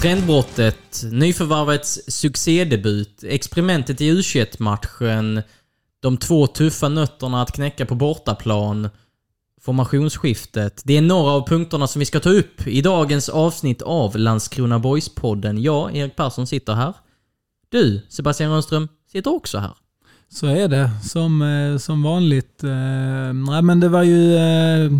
Trendbrottet, nyförvärvets succédebut, experimentet i U21-matchen, de två tuffa nötterna att knäcka på bortaplan, formationsskiftet. Det är några av punkterna som vi ska ta upp i dagens avsnitt av Landskrona Boys-podden. Jag, Erik Persson, sitter här. Du, Sebastian Rönnström, sitter också här. Så är det, som, eh, som vanligt. Eh, nej, men det var ju eh,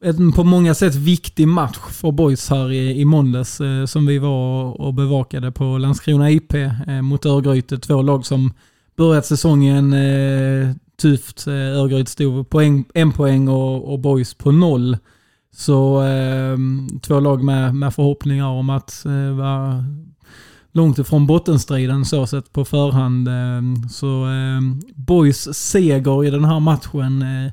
en på många sätt viktig match för boys här i, i måndags eh, som vi var och bevakade på Landskrona IP eh, mot Örgryte. Två lag som börjat säsongen eh, tufft. Eh, Örgryte stod på en, en poäng och, och boys på noll. Så eh, två lag med, med förhoppningar om att eh, vara långt ifrån bottenstriden så sett på förhand. Eh, så eh, boys seger i den här matchen eh,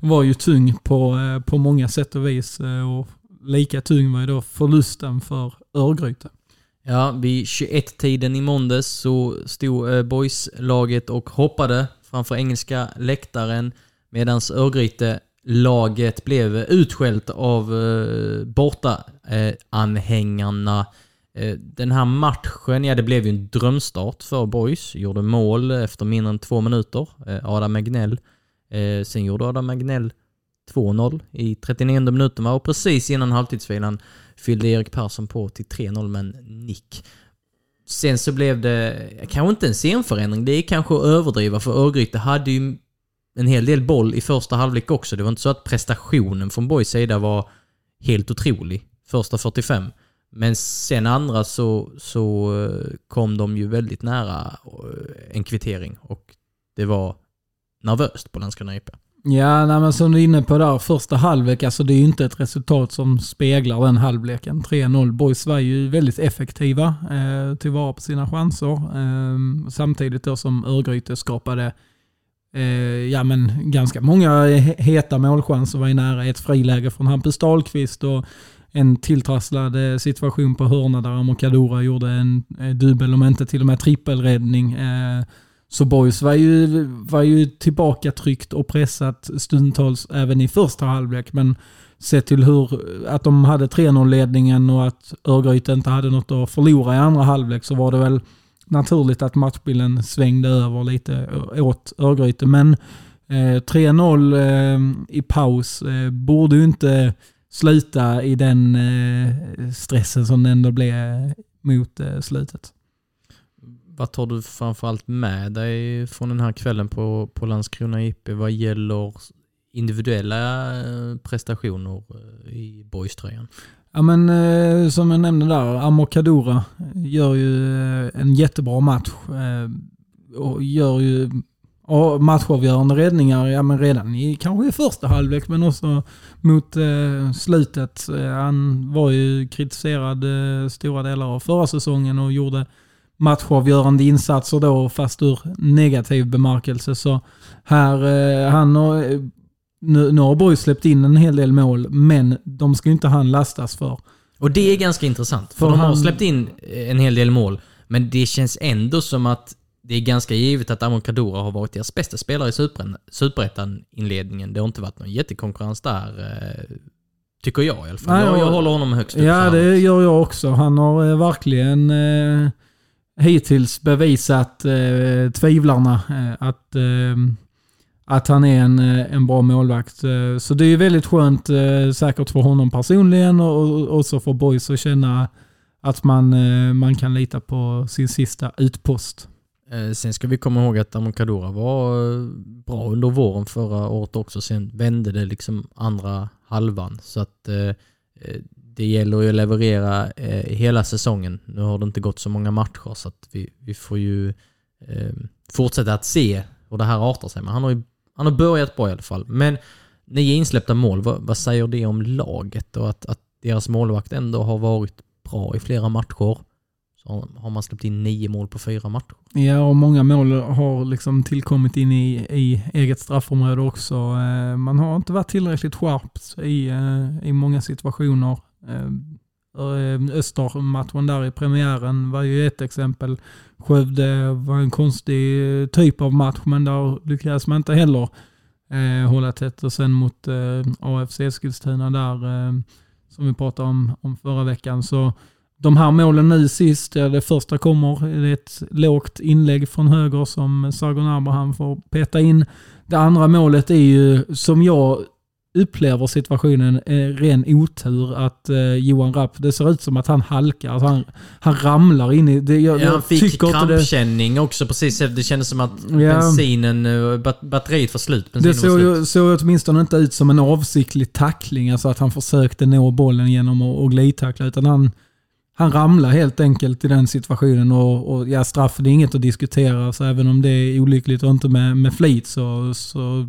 var ju tung på, eh, på många sätt och vis. Eh, och lika tung var ju då förlusten för Örgryte. Ja, vid 21-tiden i måndags så stod eh, boys-laget och hoppade framför engelska läktaren medan Örgryte-laget blev utskällt av eh, borta-anhängarna. Den här matchen, ja det blev ju en drömstart för boys. Gjorde mål efter mindre än två minuter. Adam Egnell. Eh, sen gjorde Adam Magnell 2-0 i 39 minuten och precis innan halvtidsvilan fyllde Erik Persson på till 3-0 med en nick. Sen så blev det, eh, kanske inte en scenförändring, det är kanske att överdriva för Örgryte hade ju en hel del boll i första halvlek också. Det var inte så att prestationen från Boys sida var helt otrolig första 45. Men sen andra så, så eh, kom de ju väldigt nära eh, en kvittering och det var nervöst på Landskrona IP. Ja, nej, men som du är inne på där, första halvlek, alltså det är ju inte ett resultat som speglar den halvleken. 3-0. Boys var ju väldigt effektiva, eh, tillvara på sina chanser. Eh, samtidigt då som Örgryte skapade eh, ja, men ganska många heta målchanser, var ju nära ett friläge från Hampus Dahlqvist och en tilltrasslad eh, situation på hörna där Amokadora gjorde en eh, dubbel, om inte till och med trippelräddning. Eh, så Boys var ju, var ju tillbaka tryckt och pressat stundtals även i första halvlek. Men sett till hur, att de hade 3-0-ledningen och att Örgryte inte hade något att förlora i andra halvlek så var det väl naturligt att matchbilden svängde över lite åt Örgryte. Men eh, 3-0 eh, i paus eh, borde ju inte sluta i den eh, stressen som det ändå blev mot eh, slutet. Vad tar du framförallt med dig från den här kvällen på, på Landskrona IP vad gäller individuella eh, prestationer eh, i boyströjan? Ja men eh, som jag nämnde där, Amor Kadura gör ju eh, en jättebra match. och gör ju och matchavgörande räddningar ja, men redan i kanske i första halvlek men också mot eh, slutet. han var ju kritiserad eh, stora delar av förra säsongen och gjorde matchavgörande insatser då, fast ur negativ bemärkelse. Så här, eh, han har, nu, nu har Borg släppt in en hel del mål, men de ska ju inte han lastas för. Och det är ganska intressant, för, för de han, har släppt in en hel del mål, men det känns ändå som att det är ganska givet att Amon Kadura har varit deras bästa spelare i Superettan-inledningen. Det har inte varit någon jättekonkurrens där, eh, tycker jag i alla fall. Nej, jag, jag håller honom högst upp. Ja, det gör jag också. Han har eh, verkligen hittills bevisat eh, tvivlarna eh, att, eh, att han är en, eh, en bra målvakt. Eh, så det är väldigt skönt, eh, säkert för honom personligen och också för Boys att känna att man, eh, man kan lita på sin sista utpost. Sen ska vi komma ihåg att Amokadora var bra under våren förra året också. Sen vände det liksom andra halvan. Så att det gäller ju att leverera eh, hela säsongen. Nu har det inte gått så många matcher så att vi, vi får ju eh, fortsätta att se hur det här artar sig. Men han har ju han har börjat bra i alla fall. Men nio insläppta mål, vad, vad säger det om laget och att, att deras målvakt ändå har varit bra i flera matcher? Så har man släppt in nio mål på fyra matcher. Ja, och många mål har liksom tillkommit in i, i eget straffområde också. Eh, man har inte varit tillräckligt skärpt i, eh, i många situationer. Eh, eh, Östermatchen där i premiären var ju ett exempel. Skövde var en konstig eh, typ av match, men där lyckades man inte heller eh, hålla tätt. Och sen mot eh, AFC Eskilstuna där, eh, som vi pratade om, om förra veckan, så de här målen nu sist, det första kommer, det är ett lågt inlägg från höger som Sargon Abraham får peta in. Det andra målet är ju, som jag upplever situationen eh, ren otur att eh, Johan Rapp, det ser ut som att han halkar. Alltså han, han ramlar in i... Det, jag, ja, han fick krampkänning det, också precis. Det kändes som att ja, bensinen, eh, bat, batteriet var slut. Det såg, slut. såg åtminstone inte ut som en avsiktlig tackling, alltså att han försökte nå bollen genom att, att glidtackla, utan han, han ramlar helt enkelt i den situationen och, och ja, straffen är inget att diskutera. Så även om det är olyckligt och inte med, med flit så, så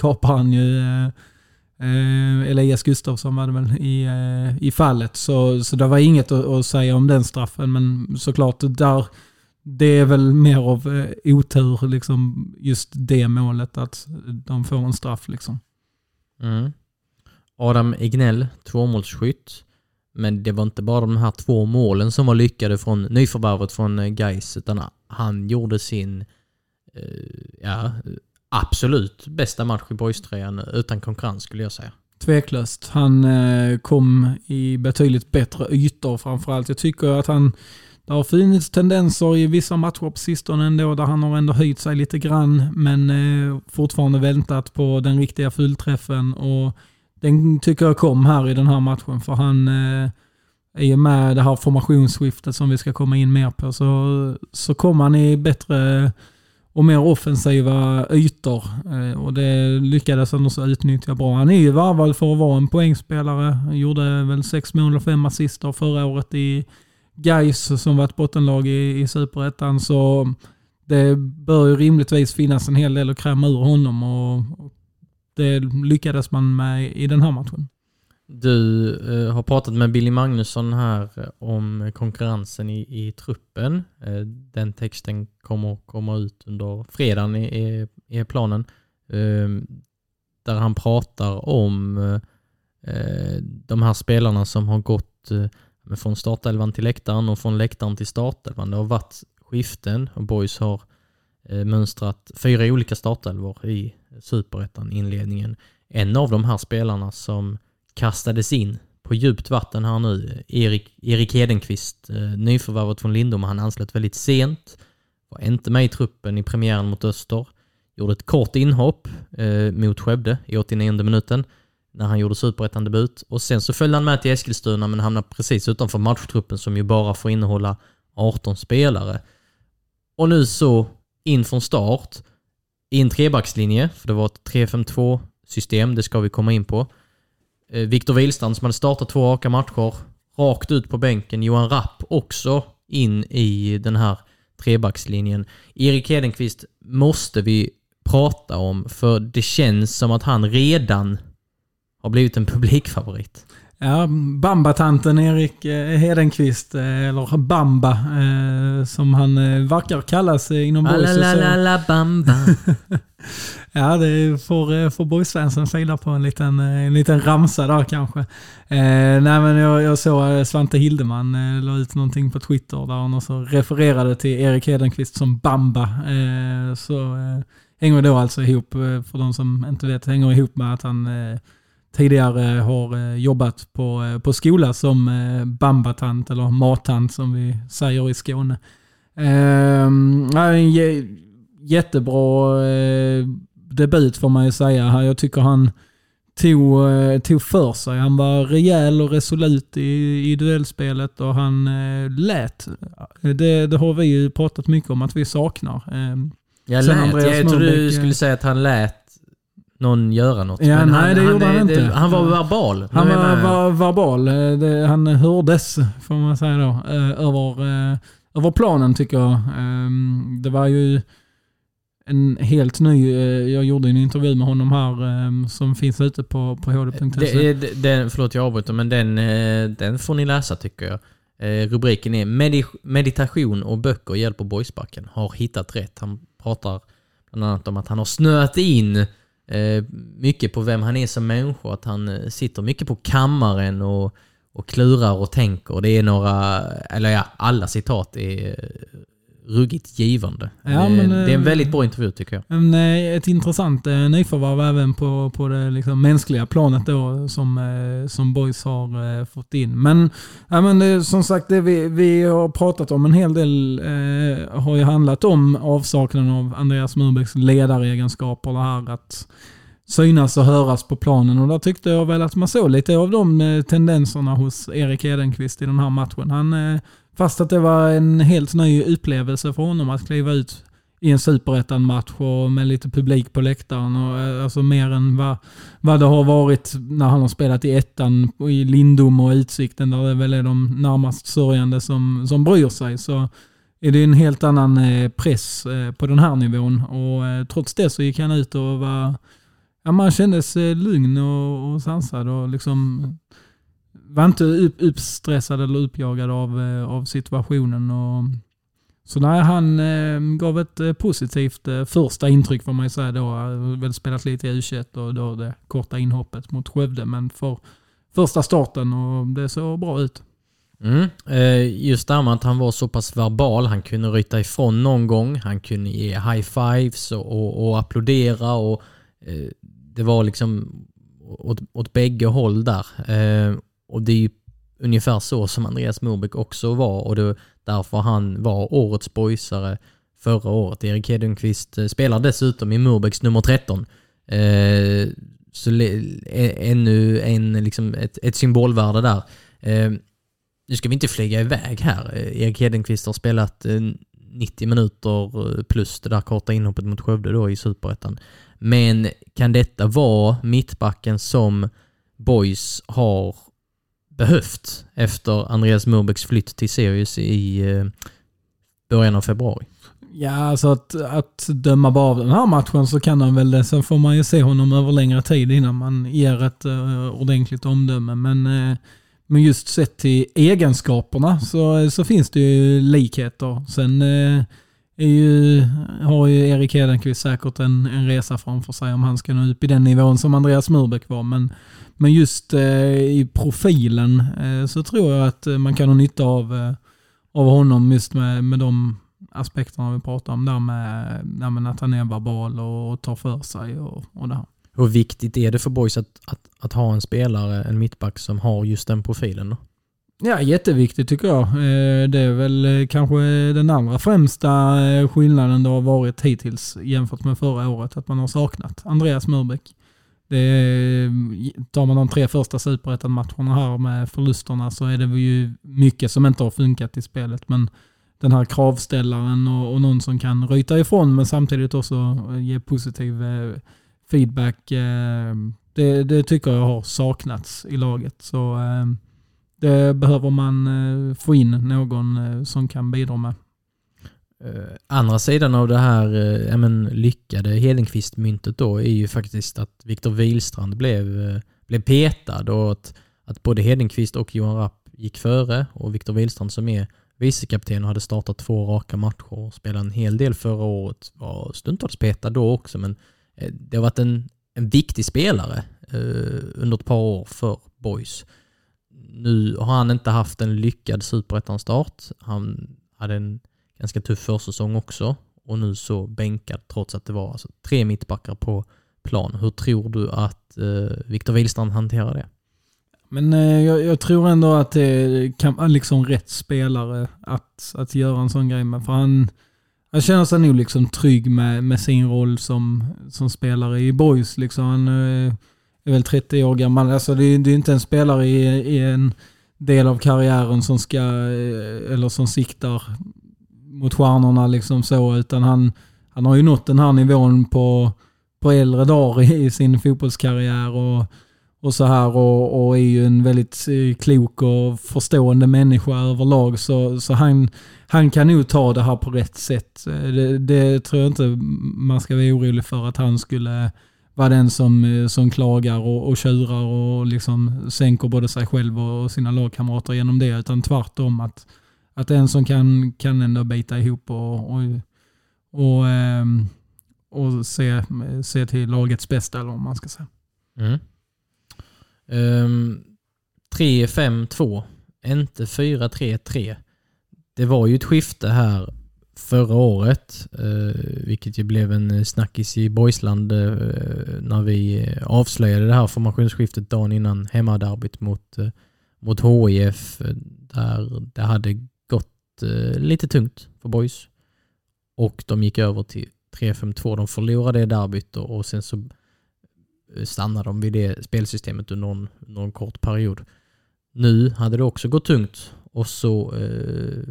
kapar han ju eh, Eh, Elias Gustafsson var det väl i, eh, i fallet. Så, så det var inget att, att, säga om den straffen. Men såklart, där, det är väl mer av eh, otur, liksom, just det målet, att de får en straff. Liksom. Mm. Adam Ignell, tvåmålsskytt. Men det var inte bara de här två målen som var lyckade från nyförvärvet från eh, Gais utan han gjorde sin eh, ja, absolut bästa match i boyströjan utan konkurrens skulle jag säga. Tveklöst. Han eh, kom i betydligt bättre ytor framförallt. Jag tycker att han det har funnits tendenser i vissa matcher på sistone ändå där han har ändå höjt sig lite grann men eh, fortfarande väntat på den riktiga fullträffen och den tycker jag kom här i den här matchen för han eh, i och med det här formationsskiftet som vi ska komma in mer på så, så kom han i bättre och mer offensiva ytor. Eh, och det lyckades han också utnyttja bra. Han är ju varvad för att vara en poängspelare. Han gjorde väl sex mål och fem assister förra året i Gais som var ett bottenlag i, i Superettan. Så det bör ju rimligtvis finnas en hel del att kräma ur honom och det lyckades man med i den här matchen. Du eh, har pratat med Billy Magnusson här eh, om konkurrensen i, i truppen. Eh, den texten kommer komma ut under fredagen i, i, i planen. Eh, där han pratar om eh, eh, de här spelarna som har gått eh, från startelvan till läktaren och från läktaren till startelvan. Det har varit skiften och Boys har eh, mönstrat fyra olika startelvor i superettan inledningen. En av de här spelarna som kastades in på djupt vatten här nu. Erik, Erik Hedenqvist, eh, nyförvärvet från Lindom, han anslöt väldigt sent. Var inte med i truppen i premiären mot Öster. Gjorde ett kort inhopp eh, mot Skövde i 89 minuten när han gjorde superettan-debut. Och sen så följde han med till Eskilstuna men hamnade precis utanför matchtruppen som ju bara får innehålla 18 spelare. Och nu så in från start i en trebackslinje, för det var ett 3-5-2 system, det ska vi komma in på. Eh, Viktor Wihlstrand som hade startat två raka matcher, rakt ut på bänken. Johan Rapp också in i den här trebackslinjen. Erik Hedenqvist måste vi prata om, för det känns som att han redan har blivit en publikfavorit. Ja, Bamba-tanten Erik eh, Hedenqvist, eh, eller Bamba, som han verkar kallas inom boys. Bamba. Ja, det får, eh, får boysfansen fila på en liten, eh, en liten ramsa där kanske. Eh, nej, men jag, jag såg eh, Svante Hildeman eh, la ut någonting på Twitter där han också refererade till Erik Hedenqvist som Bamba. Eh, så eh, hänger då alltså ihop, för de som inte vet, hänger ihop med att han eh, tidigare har jobbat på, på skola som eh, bambatant eller mattant som vi säger i Skåne. Eh, jättebra debut får man ju säga. Jag tycker han tog, eh, tog för sig. Han var rejäl och resolut i, i duellspelet och han eh, lät. Det, det har vi ju pratat mycket om att vi saknar. Eh, jag lät? Andreas jag trodde du skulle säga att han lät någon göra något. Ja, men nej, han, det gjorde han, han inte. han var verbal. Han var, var verbal. Det, han hördes, får man säga då, över, över planen tycker jag. Det var ju en helt ny, eh, jag gjorde en intervju med honom här eh, som finns ute på, på hd.se. Den, förlåt jag avbryter, men den, eh, den får ni läsa tycker jag. Eh, Rubriken är Medi Meditation och böcker hjälper boysbacken. Har hittat rätt. Han pratar bland annat om att han har snöat in eh, Eh, mycket på vem han är som människa. Att han eh, sitter mycket på kammaren och, och klurar och tänker. Det är några, eller ja, alla citat är eh, ruggigt givande. Ja, det, men, det är en eh, väldigt bra intervju tycker jag. En, eh, ett intressant eh, nyförvärv även på, på det liksom, mänskliga planet då som, som Boys har fått in. Men, ja, men det, som sagt, det vi, vi har pratat om en hel del eh, har ju handlat om avsaknaden av Andreas Murbäcks ledaregenskaper. Det här att synas och höras på planen. Och där tyckte jag väl att man såg lite av de tendenserna hos Erik Edenqvist i den här matchen. Han, fast att det var en helt ny upplevelse för honom att kliva ut i en superettan-match och med lite publik på läktaren. Och, eh, alltså mer än vad, vad det har varit när han har spelat i ettan i Lindom och Utsikten där det väl är de närmast sörjande som, som bryr sig. Så är det en helt annan eh, press eh, på den här nivån. Och trots det så gick han ut och var Ja, man kändes lugn och, och sansad och liksom var inte upp, uppstressad eller uppjagad av, eh, av situationen. Och, så nej, han eh, gav ett eh, positivt eh, första intryck får man ju säga då. Han har väl spelat lite i U21 och då det korta inhoppet mot Skövde. Men för första starten och det såg bra ut. Mm. Eh, Just det här med att han var så pass verbal, han kunde ryta ifrån någon gång, han kunde ge high-fives och, och, och applådera och eh, det var liksom åt, åt bägge håll där. Eh, och det är ju ungefär så som Andreas Morbäck också var och det var därför han var årets boysare förra året. Erik Hedenqvist eh, spelar dessutom i Morbäcks nummer 13. Eh, så ännu en, liksom ett, ett symbolvärde där. Eh, nu ska vi inte flyga iväg här. Eh, Erik Hedenqvist har spelat eh, 90 minuter eh, plus det där korta inhoppet mot Skövde då i Superettan. Men kan detta vara mittbacken som Boys har behövt efter Andreas Murbecks flytt till Sirius i eh, början av februari? Ja, alltså att, att döma bara av den här matchen så kan han väl det. Sen får man ju se honom över längre tid innan man ger ett uh, ordentligt omdöme. Men, uh, men just sett till egenskaperna så, så finns det ju likheter. Sen uh, är ju, har ju Erik Hedenqvist säkert en, en resa framför sig om han ska nå upp i den nivån som Andreas Murbeck var. Men, men just i profilen så tror jag att man kan ha nytta av, av honom just med, med de aspekterna vi pratar om där med, där med att han är verbal och tar för sig och, och det här. Hur viktigt är det för boys att, att, att ha en spelare, en mittback som har just den profilen? Då? Ja, jätteviktigt tycker jag. Det är väl kanske den allra främsta skillnaden det har varit hittills jämfört med förra året, att man har saknat Andreas Murbeck. Det tar man de tre första superettan-matcherna här med förlusterna så är det ju mycket som inte har funkat i spelet. Men den här kravställaren och, och någon som kan ryta ifrån men samtidigt också ge positiv eh, feedback. Eh, det, det, tycker jag har saknats i laget. Så eh, det behöver man få in någon som kan bidra med. Eh, andra sidan av det här eh, men, lyckade Hedenqvist-myntet då är ju faktiskt att Viktor Wilstrand blev, eh, blev petad och att, att både Hedenqvist och Johan Rapp gick före och Viktor Wilstrand som är vicekapten och hade startat två raka matcher och spelade en hel del förra året. Var stundtals petad då också men eh, det har varit en, en viktig spelare eh, under ett par år för Boys. Nu har han inte haft en lyckad superettan-start. Han hade en ganska tuff försäsong också och nu så bänkad trots att det var alltså tre mittbackar på plan. Hur tror du att eh, Viktor Wihlstrand hanterar det? Men eh, jag, jag, tror ändå att det kan vara liksom rätt spelare att, att göra en sån grej med. För han, han känner sig nog liksom trygg med, med sin roll som, som spelare i Boys. Liksom. Han eh, är väl 30 år gammal. Alltså det, det är inte en spelare i, i en del av karriären som ska, eh, eller som siktar mot stjärnorna liksom så, utan han, han har ju nått den här nivån på, på äldre dagar i sin fotbollskarriär och och så här och, och är ju en väldigt eh, klok och förstående människa överlag. Så, så han, han kan nog ta det här på rätt sätt. Eh, det, det tror jag inte man ska vara orolig för att han skulle vara den som, eh, som klagar och, och tjurar och liksom sänker både sig själv och sina lagkamrater genom det. Utan tvärtom att, att det är en som kan, kan ändå bita ihop och, och, och, ehm, och se, se till lagets bästa eller om man ska säga. Mm. Ehm, um, 3-5-2, inte 4-3-3. Det var ju ett skifte här förra året, eh, vilket ju blev en snackis i Boysland eh, när vi avslöjade det här formationsskiftet dagen innan hemmaderbyt mot, eh, mot HIF, där det hade eh, lite tungt för Boys. Och de gick över till 3-5-2. De förlorade det derbyt och sen så eh, stannade de vid det spelsystemet under någon, någon kort period. Nu hade det också gått tungt och så eh,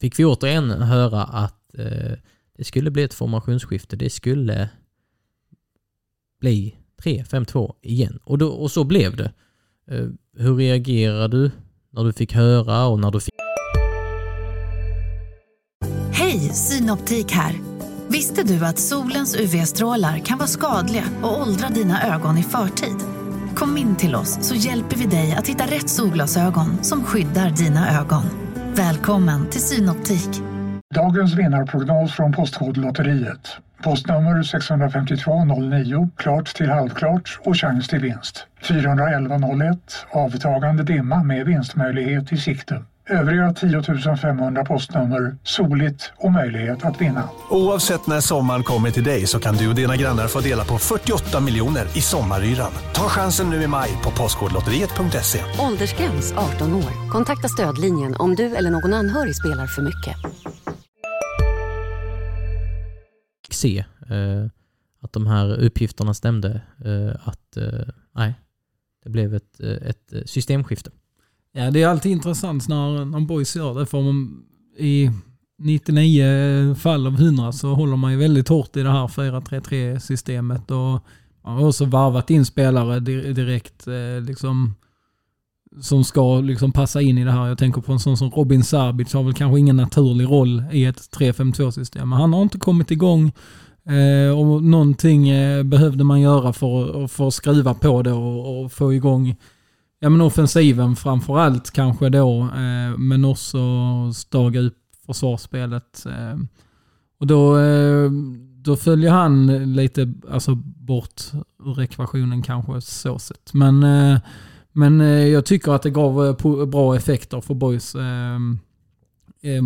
fick vi återigen höra att eh, det skulle bli ett formationsskifte. Det skulle bli 3-5-2 igen. Och, då, och så blev det. Eh, hur reagerade du när du fick höra och när du fick... Synoptik här! Visste du att solens UV-strålar kan vara skadliga och åldra dina ögon i förtid? Kom in till oss så hjälper vi dig att hitta rätt solglasögon som skyddar dina ögon. Välkommen till Synoptik. Dagens vinnarprognos från Postkodlotteriet. Postnummer 65209, klart till halvklart och chans till vinst. 41101, avtagande dimma med vinstmöjlighet i sikte. Övriga 10 500 postnummer soligt och möjlighet att vinna. Oavsett när sommaren kommer till dig så kan du och dina grannar få dela på 48 miljoner i sommaryran. Ta chansen nu i maj på Postkodlotteriet.se. Åldersgräns 18 år. Kontakta stödlinjen om du eller någon anhörig spelar för mycket. Se eh, att de här uppgifterna stämde. Eh, att eh, nej, det blev ett, eh, ett systemskifte. Ja, det är alltid intressant när, när boys gör det. För man, i 99 fall av 100 så håller man ju väldigt hårt i det här 4-3-3 systemet. Och man har också varvat in spelare direkt eh, liksom, som ska liksom passa in i det här. Jag tänker på en sån som Robin Sabic har väl kanske ingen naturlig roll i ett 3-5-2 system. Men han har inte kommit igång. Eh, och någonting eh, behövde man göra för, för att skruva på det och, och få igång ja, men offensiven framförallt kanske då, eh, men också staga upp försvarsspelet. Eh, och då, eh, då följer han lite alltså, bort ur ekvationen kanske så sett. Men, eh, men eh, jag tycker att det gav eh, bra effekter för boys. Eh, eh,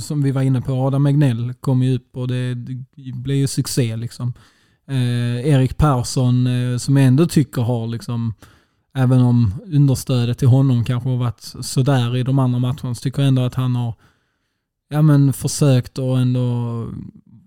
som vi var inne på, Adam Egnell kom ju upp och det, det blev ju succé liksom. Eh, Erik Persson som jag ändå tycker har liksom Även om understödet till honom kanske har varit sådär i de andra matcherna så tycker jag ändå att han har ja, men försökt och ändå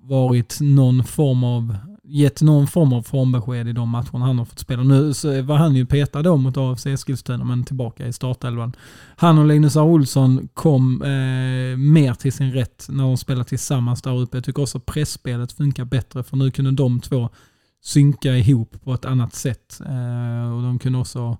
varit någon form av gett någon form av formbesked i de matcherna han har fått spela. Nu så var han ju petad då mot AFC Eskilstuna men tillbaka i startelvan. Han och Linus R. Olsson kom eh, mer till sin rätt när de spelade tillsammans där uppe. Jag tycker också pressspelet funkar bättre för nu kunde de två synka ihop på ett annat sätt. Eh, och de kunde också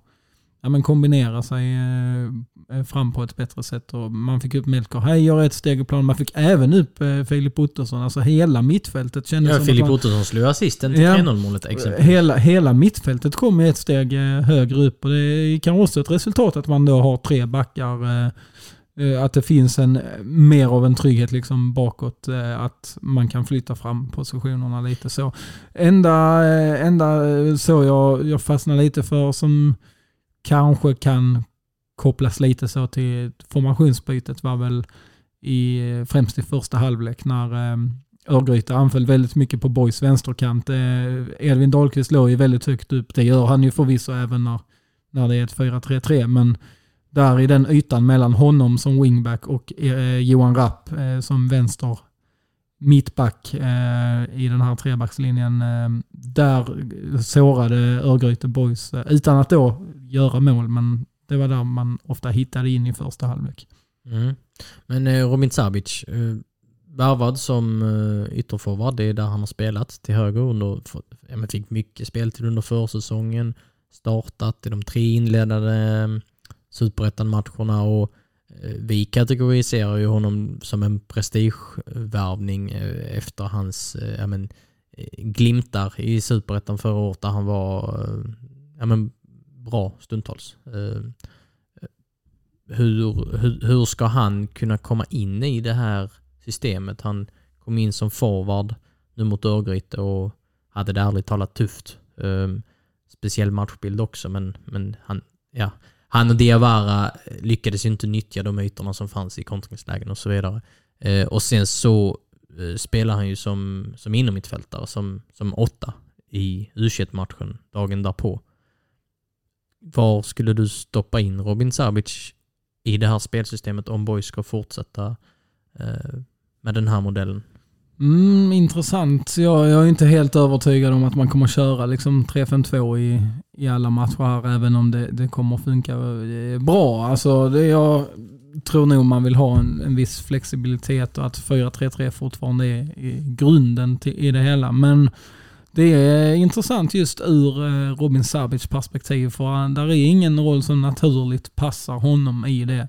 ja, men kombinera sig eh, eh, fram på ett bättre sätt. Och man fick upp Melker Hej gör ett steg i plan. Man fick även upp Filip Ottosson. Alltså hela mittfältet kändes ja, som Filip Ottosson slog assisten till ja, 3-0 målet exempelvis. Hela, hela mittfältet kom ett steg högre upp och det är kanske också ett resultat att man då har tre backar Eh, Eh, att det finns en, eh, mer av en trygghet liksom bakåt. Eh, att man kan flytta fram positionerna lite så. Enda, enda så jag, jag fastnar lite för som kanske kan kopplas lite så till formationsbytet var väl i, främst i första halvlek när Örgryte anföll väldigt mycket på Boys vänsterkant. Edvin Dahlqvist låg ju väldigt högt upp. Det gör han ju förvisso även när, när det är ett 4-3-3. Men där i den ytan mellan honom som wingback och eh, Johan Rapp eh, som vänster mittback eh, i den här trebackslinjen. Eh, där sårade Örgryte Boys eh, utan att då göra mål, men det var där man ofta hittade in i första halvlek. Mm. Men eh, Robin Sabic, eh, värvad som eh, ytterforward, det är där han har spelat till höger under, för, ja, fick mycket speltid under försäsongen startat i de tre inledande eh, superettan-matcherna och eh, vi kategoriserar ju honom som en prestigevärvning eh, efter hans eh, ja, men, glimtar i superettan förra året där han var ja, men, bra stundtals. Hur, hur, hur ska han kunna komma in i det här systemet? Han kom in som forward nu mot Örgryte och hade det ärligt talat tufft. Speciell matchbild också, men, men han, ja, han och Diawara eh, lyckades ju inte nyttja de ytorna som fanns i kontringslägen och så vidare. Eh, och sen så eh, spelar han ju som, som innermittfältare, som, som åtta i u matchen dagen därpå. Var skulle du stoppa in Robin Sabic i det här spelsystemet om Boys ska fortsätta eh, med den här modellen? Mm, intressant. Jag, jag är inte helt övertygad om att man kommer köra liksom 3-5-2 i, i alla matcher här, även om det, det kommer funka eh, bra. Alltså, det, jag tror nog man vill ha en, en viss flexibilitet och att 4-3-3 fortfarande är, är grunden till, i det hela. Men det är intressant just ur eh, Robin Sabic perspektiv, för där är ingen roll som naturligt passar honom i det.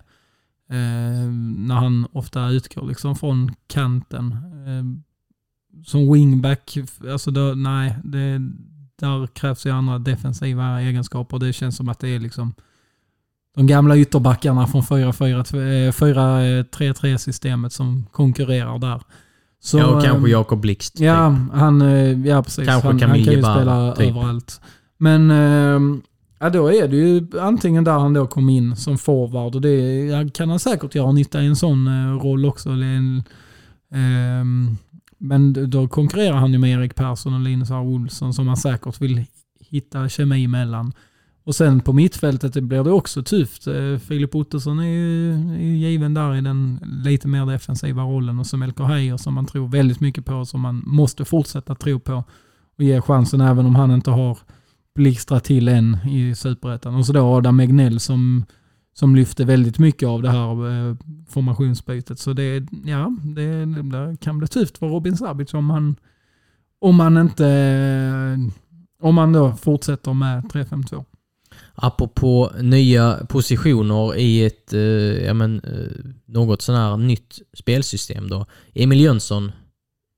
Eh, när han ofta utgår liksom från kanten. Eh, som wingback, alltså då, nej, det, där krävs ju andra defensiva egenskaper. Det känns som att det är liksom de gamla ytterbackarna från 4-3-3 eh, systemet som konkurrerar där. Så, ja, och kanske Jakob Blixt. Ja, typ. han, ja precis. Kanske han, han kan ju spela typ. överallt. Men Ja, då är det ju antingen där han då kom in som forward och det kan han säkert göra nytta i en sån eh, roll också. En, ehm, men då konkurrerar han ju med Erik Persson och Linus R. Olsson som han säkert vill hitta kemi mellan. Och sen på mittfältet blir det också tufft. Eh, Filip Ottosson är ju, är given där i den lite mer defensiva rollen och som Elko Heijer som man tror väldigt mycket på, som man måste fortsätta tro på och ge chansen även om han inte har blixtra till en i Superettan. Och så då Adam Egnell som, som lyfte väldigt mycket av det här eh, formationsbytet. Så det, ja, det, det kan bli tufft för Robin Sabic om han, om han inte, eh, om han då fortsätter med 3-5-2. Apropå nya positioner i ett, eh, ja men, eh, något sån här nytt spelsystem då. Emil Jönsson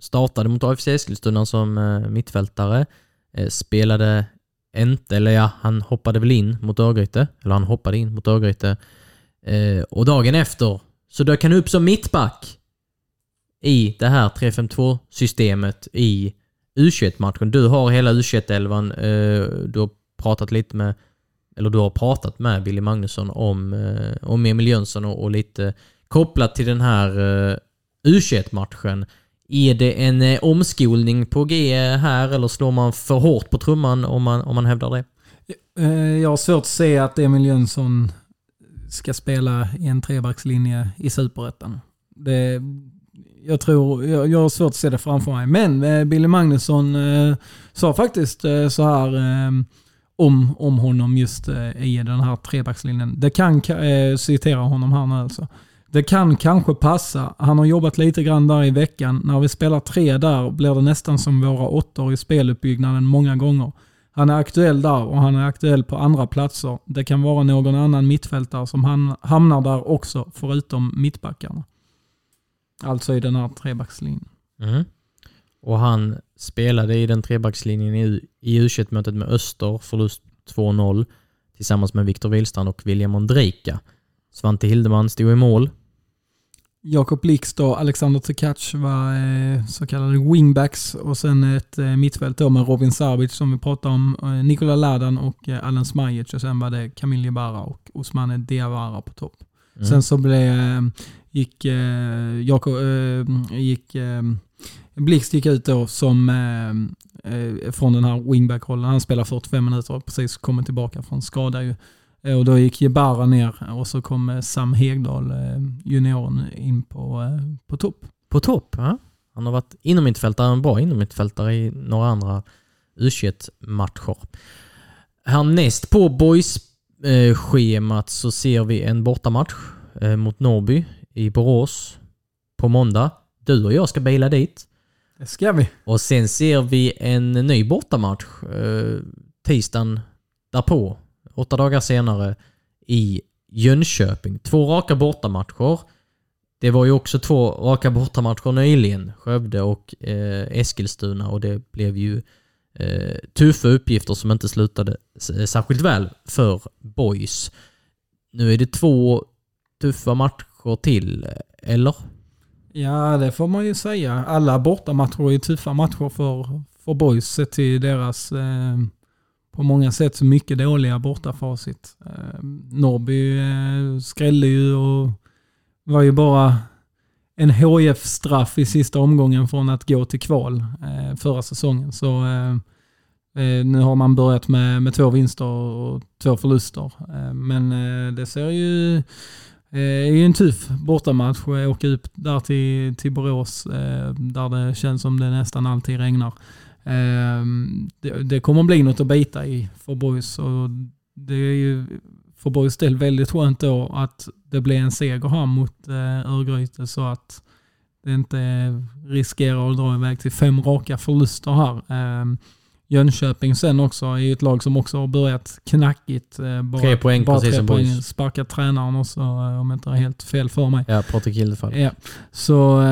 startade mot AFC Eskilstuna som eh, mittfältare. Eh, spelade inte, eller ja, han hoppade väl in mot Örgryte. Eller han hoppade in mot Örgryte. Eh, och dagen efter så dök han upp som mittback i det här 3-5-2 systemet i U21-matchen. Du har hela U21-elvan. Eh, du har pratat lite med, eller du har pratat med Billy Magnusson om, eh, om Emil Jönsson och, och, lite kopplat till den här eh, U21-matchen. Är det en eh, omskolning på G här eller slår man för hårt på trumman om man, om man hävdar det? Eh, jag har svårt att se att Emil Jönsson ska spela i en trebackslinje i Superettan. Det, jag tror, jag, jag har svårt att se det framför mig. Men eh, Billy Magnusson eh, sa faktiskt eh, så här eh, om, om honom just eh, i den här trebackslinjen. Det kan, eh, citera honom här nu alltså. Det kan kanske passa. Han har jobbat lite grann där i veckan. När vi spelar tre där blir det nästan som våra åttor i speluppbyggnaden många gånger. Han är aktuell där och han är aktuell på andra platser. Det kan vara någon annan mittfältare som hamnar där också, förutom mittbackarna. Alltså i den här trebackslinjen. Mm. Och han spelade i den trebackslinjen i, i u mötet med Öster, förlust 2-0, tillsammans med Viktor Wihlstrand och William Ondrejka. Svante Hildeman stod i mål. Jakob Blixt och Alexander Tkac var eh, så kallade wingbacks och sen ett eh, mittfält då med Robin Sarbic som vi pratade om, eh, Nikola Ladan och eh, Alan Smajic och sen var det Kamil Jebara och Osmane Diawara på topp. Mm. Sen så blev, eh, gick, eh, Jakob, eh, gick eh, Blixt gick ut då som från den här wingback-rollen. Han spelar 45 minuter och precis kommit tillbaka från skada ju. Eh, och då gick Jebara ner och så kom eh, Sam Hegdahl, eh, junioren, in på, på topp. På topp, ja. Han har varit inommittfältare, en bra inommittfältare i några andra u matcher Härnäst på boys-schemat så ser vi en bortamatch mot Norrby i Borås på måndag. Du och jag ska bila dit. Det ska vi. Och sen ser vi en ny bortamatch tisdagen därpå, åtta dagar senare, i Jönköping. Två raka bortamatcher. Det var ju också två raka bortamatcher nyligen, Skövde och eh, Eskilstuna och det blev ju eh, tuffa uppgifter som inte slutade särskilt väl för Boys. Nu är det två tuffa matcher till, eller? Ja, det får man ju säga. Alla bortamatcher är tuffa matcher för, för Boys sett till deras eh, på många sätt så mycket dåliga bortafacit. Eh, Norrby eh, skrällde ju och var ju bara en HF-straff i sista omgången från att gå till kval eh, förra säsongen. Så eh, eh nu har man börjat med, med två vinster och två förluster. Eh, men eh, det ser ju det är ju en tuff bortamatch. Åka upp där till, till Borås där det känns som det nästan alltid regnar. Det, det kommer bli något att bita i för Boys. Och det är ju för Borgs del väldigt skönt då att det blir en seger här mot eh, Örgryte så att det inte riskerar att dra iväg till fem raka förluster här. Eh, Jönköping sen också är ju ett lag som också har börjat knackigt. Eh, bara, tre poäng bara precis tre poäng. Sparkat tränaren också eh, om jag inte har helt fel för mig. Ja, Patrik Hildefall. Ja, så...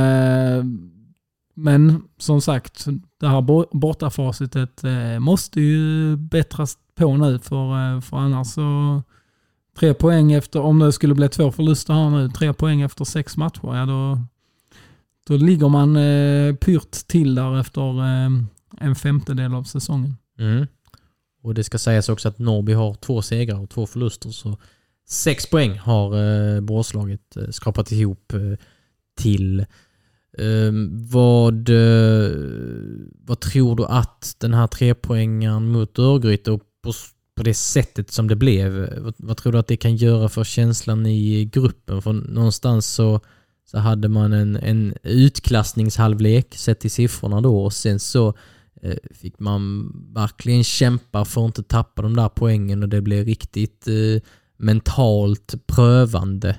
Men som sagt, det här bortafacitet eh, måste ju bättras på nu för, eh, för annars så Tre poäng efter, om det skulle bli två förluster här nu, tre poäng efter sex matcher, ja då, då ligger man eh, pyrt till där efter eh, en femtedel av säsongen. Mm. Och det ska sägas också att Norrby har två segrar och två förluster, så sex poäng har eh, Boråslaget eh, skrapat ihop eh, till. Ehm, vad, eh, vad tror du att den här trepoängaren mot Örgryte och på på det sättet som det blev. Vad, vad, tror du att det kan göra för känslan i gruppen? För någonstans så, så hade man en, en utklassningshalvlek sett till siffrorna då och sen så eh, fick man verkligen kämpa för att inte tappa de där poängen och det blev riktigt eh, mentalt prövande.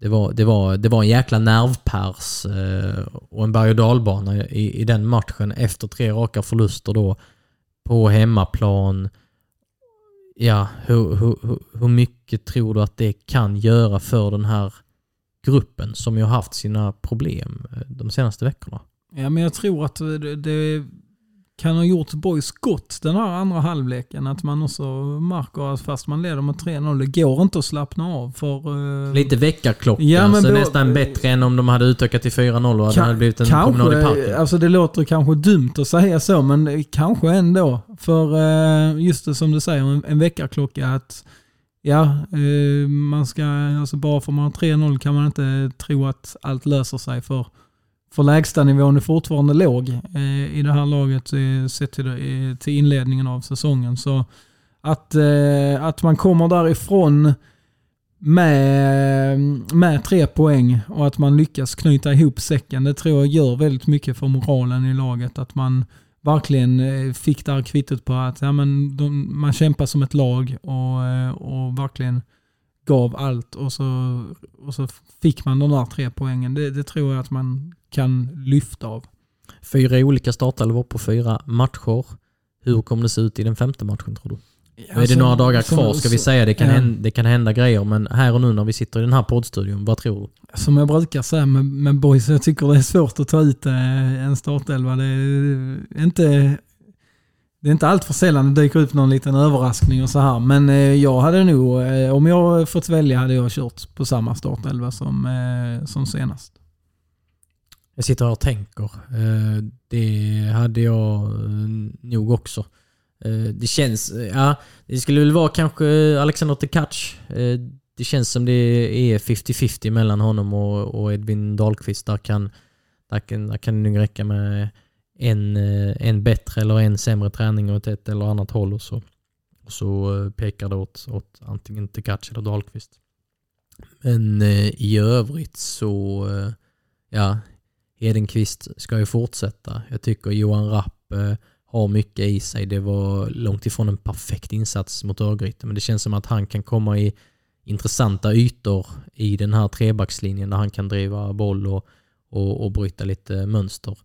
Det var, det, var, det var en jäkla nervpärs eh, och en berg och dalbana i, i den matchen efter tre raka förluster då på hemmaplan ja, hur, hur, hur mycket tror du att det kan göra för den här gruppen som ju har haft sina problem eh, de senaste veckorna? Ja, men jag tror att det, det kan ha gjort boys gott den här andra halvleken. Att man också märker att fast man leder med 3-0, det går inte att slappna av. För, uh... Lite väckarklocka, ja, men så då, nästan bättre än om de hade utökat till 4-0 och kan, hade blivit en kanske, promenad i parken. Alltså det låter kanske dumt att säga så, men kanske ändå. För uh, just det som du säger, en, en väckarklocka. att Ja, uh, man ska, alltså bara för man har 3-0 kan man inte tro att allt löser sig. för för lägstanivån är fortfarande låg eh, i det här laget eh, sett till, eh, till inledningen av säsongen. Så att, eh, att man kommer därifrån med, med tre poäng och att man lyckas knyta ihop säcken, det tror jag gör väldigt mycket för moralen i laget. Att man verkligen eh, fick det här kvittot på att ja, men de, man kämpar som ett lag och, eh, och verkligen gav allt och så, och så fick man de där tre poängen. Det, det tror jag att man kan lyfta av. Fyra olika startelvor på fyra matcher. Hur kommer det se ut i den femte matchen tror du? Nu är det alltså, några dagar kvar ska vi säga. Det kan, ja. hända, det kan hända grejer men här och nu när vi sitter i den här poddstudion, vad tror du? Som jag brukar säga med, med boys, jag tycker det är svårt att ta ut eh, en startelva. Det är inte, det är inte allt för sällan det dyker upp någon liten överraskning och så här. Men eh, jag hade nog, eh, om jag fått välja hade jag kört på samma startelva som, som senast. Jag sitter här och tänker. Eh, det hade jag eh, nog också. Eh, det känns, ja, det skulle väl vara kanske Alexander Tekac. Det känns som det är 50-50 mellan honom och, Edvin Dahlqvist. Där kan, där kan, där kan det nog räcka med en, en bättre eller en sämre träning åt ett eller annat håll och så, och så pekar det åt, åt antingen Tekac eller Dahlqvist. Men i övrigt så, ja, Hedenqvist ska ju fortsätta. Jag tycker Johan Rapp eh, har mycket i sig. Det var långt ifrån en perfekt insats mot Örgryte, men det känns som att han kan komma i intressanta ytor i den här trebackslinjen där han kan driva boll och, och, och bryta lite mönster.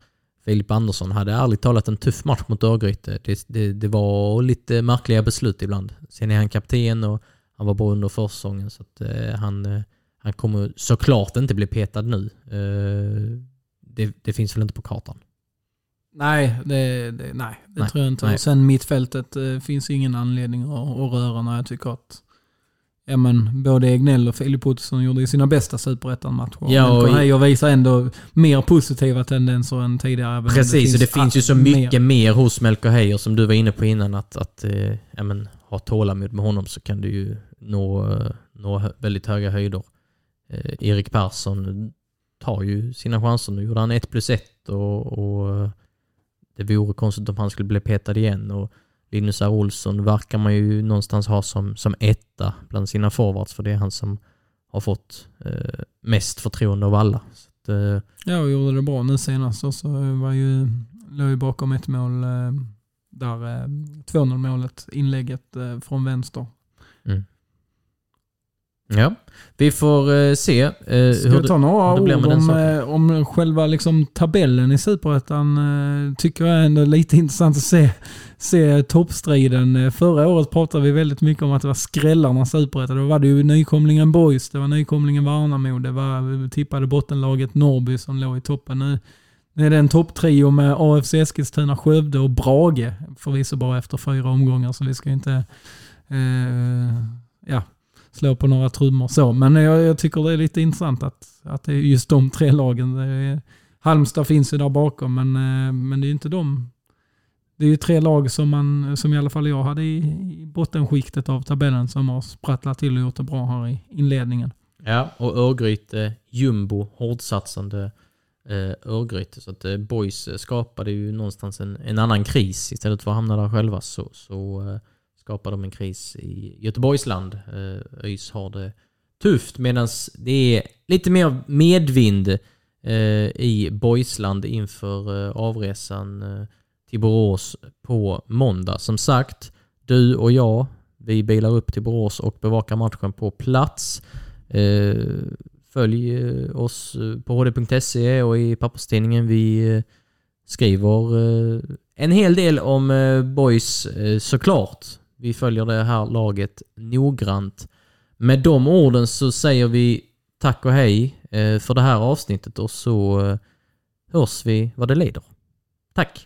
Filip Andersson hade ärligt talat en tuff match mot Örgryte. Det, det, det var lite märkliga beslut ibland. Sen är han kapten och han var bra under försäsongen så att eh, han, eh, han kommer såklart inte bli petad nu. Eh, det, det finns väl inte på kartan. Nej, det, det, nej, det Nej, tror jag inte. nej. Och sen mittfältet eh, finns ingen anledning att, att röra när jag tycker att ja, men, både Egnell och Filip Ottosson gjorde sina bästa superettan-matcher. Ja, och men Heijer visar ändå mer positiva tendenser än tidigare. Precis, och det finns ju så mycket mer. mer, hos Melker Heijer som du var inne på innan att, att eh, ja, men, ha tålamod med honom så kan du ju nå, eh, nå väldigt höga höjder. Eh, Erik Persson tar ju sina chanser. Nu gjorde han 1 plus 1 och, och eh, det vore konstigt om han skulle bli petad igen. Och Linus R. Olsson verkar man ju någonstans ha som, som etta bland sina forwards för det är han som har fått eh, mest förtroende av alla. Att, eh, Ja, och gjorde det bra nu senast. Och så var ju, låg ju bakom ett mål eh, där eh, 2-0 målet, inlägget eh, från vänster. Ja, vi får eh, se eh, hur ta några det ord om, eh, om själva liksom, tabellen i Superettan? Eh, tycker jag ändå är lite intressant att se, se toppstriden. Eh, Förra året pratade vi väldigt mycket om att det var skrällarna Superettan. Då var det ju nykomlingen Boys, det var nykomlingen Värnamo, det var tippade bottenlaget Norrby som låg i toppen. Nu, nu är det en topptrio med AFC Eskilstuna, Skövde och Brage. Förvisso bara efter fyra omgångar så vi ska inte eh, slå på några trummor så. Men jag, jag tycker det är lite intressant att, att det är just de tre lagen. Det är, Halmstad finns ju där bakom men, eh, men det är ju inte de. Det är ju tre lag som, man, som i alla fall jag hade i, i bottenskiktet av tabellen som har sprattlat till och gjort det bra här i inledningen. Ja, och Örgryte, jumbo, hårdsatsande eh, Örgryte. Så att eh, Boys skapade ju någonstans en, en annan kris istället för att hamna där själva. Så, så eh, skapar de en kris i Göteborgsland. Eh, ÖIS har det tufft medan det är lite mer medvind eh, i Boysland inför eh, avresan eh, till Borås på måndag. Som sagt, du och jag, vi bilar upp till Borås och bevakar matchen på plats. Följ oss på hd.se och i papperstidningen. Vi skriver en hel del om boys såklart. Vi följer det här laget noggrant. Med de orden så säger vi tack och hej eh, för det här avsnittet och så eh, hörs vi vad det lider. Tack!